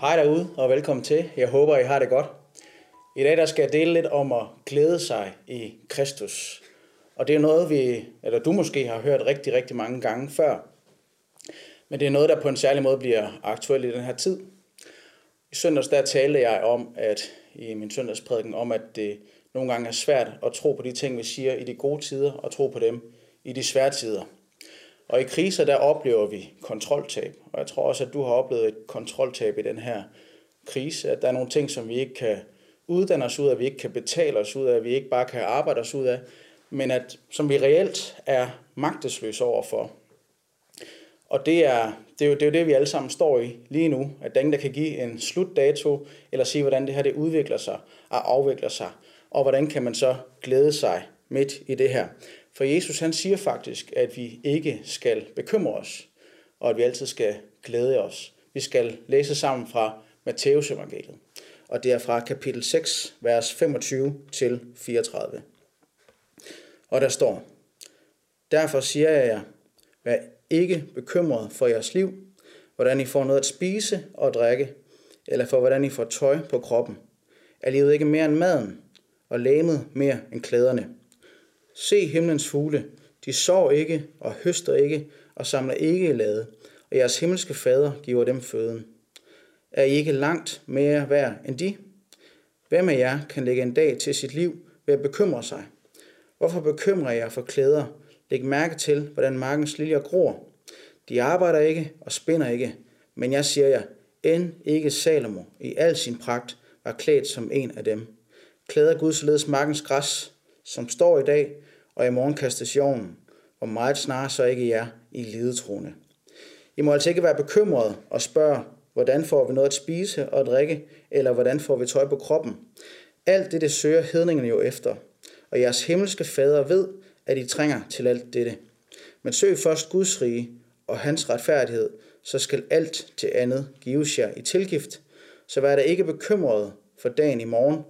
Hej derude, og velkommen til. Jeg håber, I har det godt. I dag der skal jeg dele lidt om at glæde sig i Kristus. Og det er noget, vi, eller du måske har hørt rigtig, rigtig mange gange før. Men det er noget, der på en særlig måde bliver aktuelt i den her tid. I søndags der talte jeg om, at i min søndagsprædiken, om at det nogle gange er svært at tro på de ting, vi siger i de gode tider, og tro på dem i de svære tider. Og i kriser, der oplever vi kontroltab. Og jeg tror også, at du har oplevet et kontroltab i den her krise. At der er nogle ting, som vi ikke kan uddanne os ud af, vi ikke kan betale os ud af, vi ikke bare kan arbejde os ud af, men at, som vi reelt er magtesløse overfor. Og det er, det, er jo, det er jo det, vi alle sammen står i lige nu. At der ingen, der kan give en slutdato, eller sige, hvordan det her det udvikler sig og afvikler sig. Og hvordan kan man så glæde sig midt i det her. For Jesus han siger faktisk, at vi ikke skal bekymre os, og at vi altid skal glæde os. Vi skal læse sammen fra Matteus evangeliet, og det er fra kapitel 6, vers 25 til 34. Og der står, Derfor siger jeg jer, vær ikke bekymret for jeres liv, hvordan I får noget at spise og drikke, eller for hvordan I får tøj på kroppen. Er livet ikke mere end maden, og læmet mere end klæderne? Se himlens fugle, de sår ikke og høster ikke og samler ikke i lade, og jeres himmelske fader giver dem føden. Er I ikke langt mere værd end de? Hvem af jer kan lægge en dag til sit liv ved at bekymre sig? Hvorfor bekymrer jeg for klæder? Læg mærke til, hvordan markens liljer gror. De arbejder ikke og spinder ikke, men jeg siger jer, end ikke Salomo i al sin pragt var klædt som en af dem. Klæder Gud således markens græs, som står i dag, og i morgen kastes i ovnen, og meget snarere så ikke jer i lidetroende. I må altså ikke være bekymrede og spørge, hvordan får vi noget at spise og drikke, eller hvordan får vi tøj på kroppen. Alt det, det søger hedningerne jo efter, og jeres himmelske fader ved, at I trænger til alt dette. Men søg først Guds rige og hans retfærdighed, så skal alt til andet gives jer i tilgift. Så vær der ikke bekymret for dagen i morgen.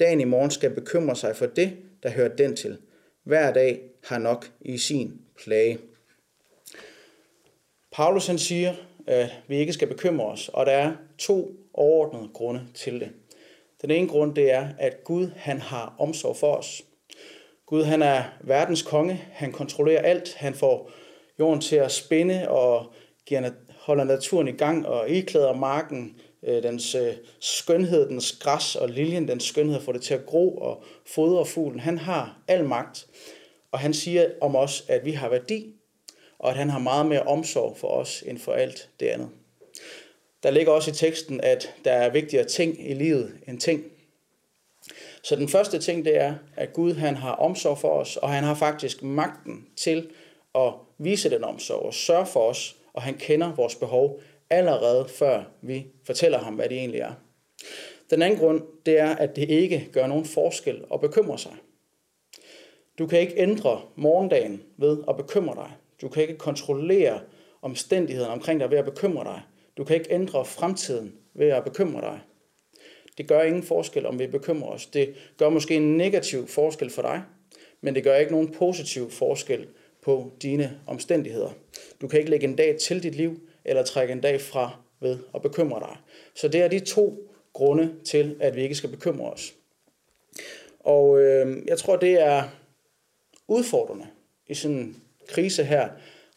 Dagen i morgen skal bekymre sig for det, der hører den til. Hver dag har nok i sin plage. Paulus han siger, at vi ikke skal bekymre os, og der er to overordnede grunde til det. Den ene grund det er, at Gud han har omsorg for os. Gud han er verdens konge, han kontrollerer alt, han får jorden til at spinde og giver, holder naturen i gang og iklæder marken øh, dens øh, skønhed, dens græs og liljen, dens skønhed, får det til at gro og fodre fuglen. Han har al magt, og han siger om os, at vi har værdi, og at han har meget mere omsorg for os end for alt det andet. Der ligger også i teksten, at der er vigtigere ting i livet end ting. Så den første ting, det er, at Gud han har omsorg for os, og han har faktisk magten til at vise den omsorg og sørge for os, og han kender vores behov allerede før vi fortæller ham, hvad det egentlig er. Den anden grund, det er, at det ikke gør nogen forskel at bekymre sig. Du kan ikke ændre morgendagen ved at bekymre dig. Du kan ikke kontrollere omstændighederne omkring dig ved at bekymre dig. Du kan ikke ændre fremtiden ved at bekymre dig. Det gør ingen forskel, om vi bekymrer os. Det gør måske en negativ forskel for dig, men det gør ikke nogen positiv forskel på dine omstændigheder. Du kan ikke lægge en dag til dit liv, eller trække en dag fra ved at bekymre dig. Så det er de to grunde til, at vi ikke skal bekymre os. Og øh, jeg tror, det er udfordrende i sådan en krise her,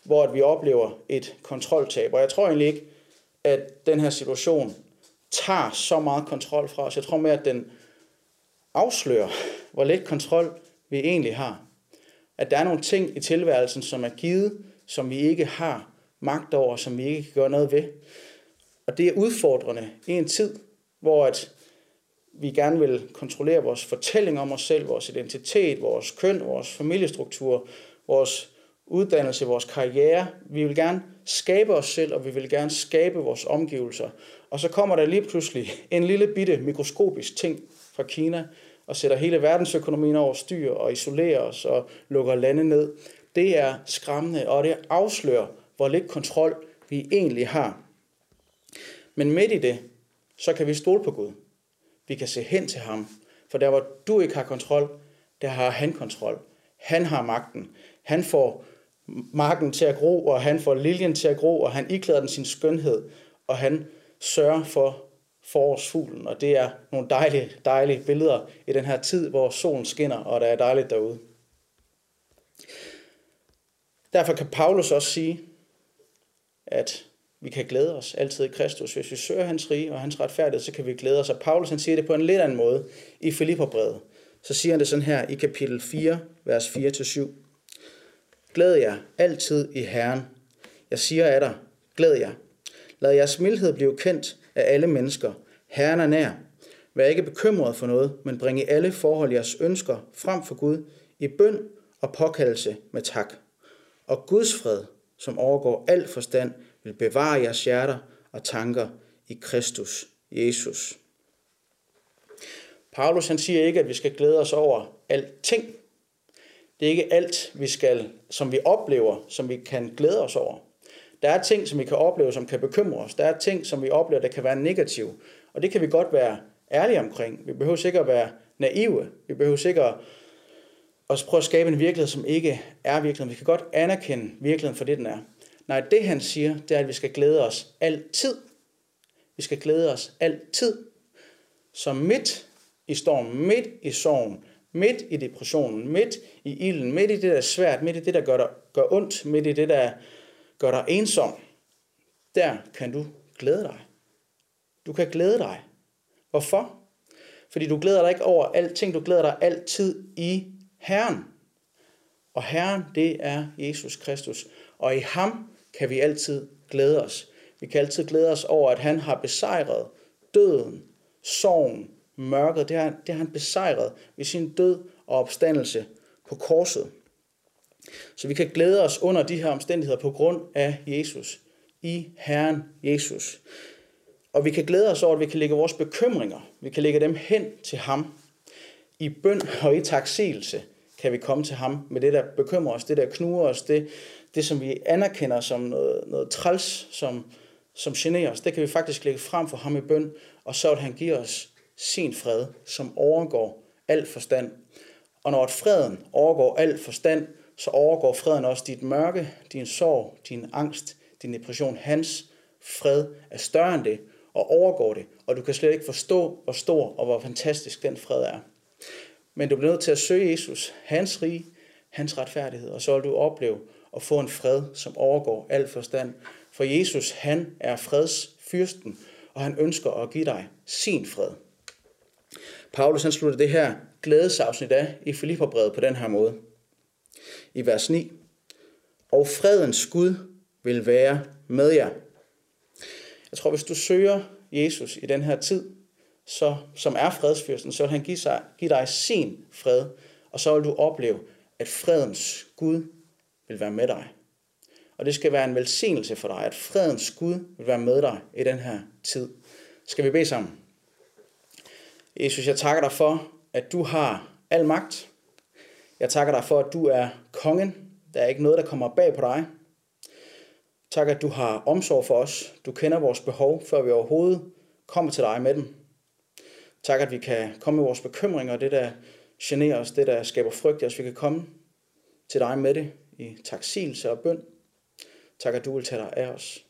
hvor at vi oplever et kontroltab. Og jeg tror egentlig ikke, at den her situation tager så meget kontrol fra os. Jeg tror mere, at den afslører, hvor lidt kontrol vi egentlig har. At der er nogle ting i tilværelsen, som er givet, som vi ikke har magt over, som vi ikke kan gøre noget ved. Og det er udfordrende i en tid, hvor at vi gerne vil kontrollere vores fortælling om os selv, vores identitet, vores køn, vores familiestruktur, vores uddannelse, vores karriere. Vi vil gerne skabe os selv, og vi vil gerne skabe vores omgivelser. Og så kommer der lige pludselig en lille bitte mikroskopisk ting fra Kina, og sætter hele verdensøkonomien over styr og isolerer os og lukker lande ned. Det er skræmmende, og det afslører, hvor lidt kontrol vi egentlig har. Men midt i det, så kan vi stole på Gud. Vi kan se hen til ham. For der hvor du ikke har kontrol, der har han kontrol. Han har magten. Han får marken til at gro, og han får liljen til at gro, og han iklæder den sin skønhed, og han sørger for forårsfuglen, og det er nogle dejlige, dejlige billeder i den her tid, hvor solen skinner, og der er dejligt derude. Derfor kan Paulus også sige, at vi kan glæde os altid i Kristus. Hvis vi søger hans rige og hans retfærdighed, så kan vi glæde os. Og Paulus han siger det på en lidt anden måde i Filipperbrevet. Så siger han det sådan her i kapitel 4, vers 4-7. Glæd jer altid i Herren. Jeg siger af dig, glæd jer. Lad jeres mildhed blive kendt af alle mennesker. Herren er nær. Vær ikke bekymret for noget, men bring i alle forhold jeres ønsker frem for Gud i bøn og påkaldelse med tak. Og Guds fred, som overgår al forstand, vil bevare jeres hjerter og tanker i Kristus Jesus. Paulus han siger ikke, at vi skal glæde os over alting. Det er ikke alt, vi skal, som vi oplever, som vi kan glæde os over. Der er ting, som vi kan opleve, som kan bekymre os. Der er ting, som vi oplever, der kan være negative. Og det kan vi godt være ærlige omkring. Vi behøver sikkert at være naive. Vi behøver sikkert at prøve at skabe en virkelighed, som ikke er virkeligheden. Vi kan godt anerkende virkeligheden for det, den er. Nej, det han siger, det er, at vi skal glæde os altid. Vi skal glæde os altid. Så midt i stormen, midt i sorgen, midt i depressionen, midt i ilden, midt i det, der er svært, midt i det, der gør, dig, gør ondt, midt i det, der gør dig ensom, der kan du glæde dig. Du kan glæde dig. Hvorfor? Fordi du glæder dig ikke over alting, du glæder dig altid i Herren. Og Herren, det er Jesus Kristus. Og i ham kan vi altid glæde os. Vi kan altid glæde os over, at han har besejret døden, sorgen, mørket. Det har, det har han besejret ved sin død og opstandelse på korset. Så vi kan glæde os under de her omstændigheder på grund af Jesus. I Herren Jesus. Og vi kan glæde os over, at vi kan lægge vores bekymringer, vi kan lægge dem hen til ham. I bøn og i taksigelse kan vi komme til ham med det, der bekymrer os, det der knuger os, det, det som vi anerkender som noget, noget træls, som, som generer os. Det kan vi faktisk lægge frem for ham i bøn, og så vil han give os sin fred, som overgår al forstand. Og når freden overgår al forstand, så overgår freden også dit mørke, din sorg, din angst, din depression. Hans fred er større end det, og overgår det, og du kan slet ikke forstå, hvor stor og hvor fantastisk den fred er. Men du bliver nødt til at søge Jesus, hans rige, hans retfærdighed, og så vil du opleve at få en fred, som overgår al forstand. For Jesus, han er fredsfyrsten, og han ønsker at give dig sin fred. Paulus han slutter det her glædesafsnit af i Filipperbrevet på den her måde. I vers 9. Og fredens Gud vil være med jer. Jeg tror, hvis du søger Jesus i den her tid, så, som er fredsfyrsten, så vil han give, sig, give dig sin fred, og så vil du opleve, at fredens Gud vil være med dig. Og det skal være en velsignelse for dig, at fredens Gud vil være med dig i den her tid. Skal vi bede sammen? Jesus, jeg takker dig for, at du har al magt. Jeg takker dig for, at du er kongen. Der er ikke noget, der kommer bag på dig. Tak, at du har omsorg for os. Du kender vores behov, før vi overhovedet kommer til dig med dem. Tak, at vi kan komme med vores bekymringer, det der generer os, det der skaber frygt i os. Vi kan komme til dig med det i taksigelse og bøn. Tak, at du vil tage dig af os.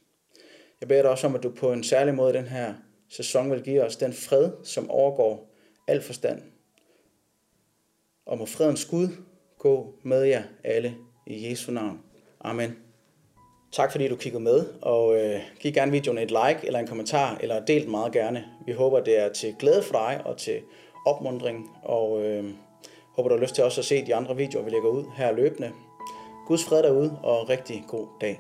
Jeg beder dig også om, at du på en særlig måde den her sæson vil give os den fred, som overgår al forstand. Og må fredens Gud gå med jer alle i Jesu navn. Amen. Tak fordi du kiggede med, og øh, giv gerne videoen et like eller en kommentar, eller del den meget gerne. Vi håber, det er til glæde for dig og til opmundring, og øh, håber, du har lyst til også at se de andre videoer, vi lægger ud her løbende. Guds fred derude, og rigtig god dag.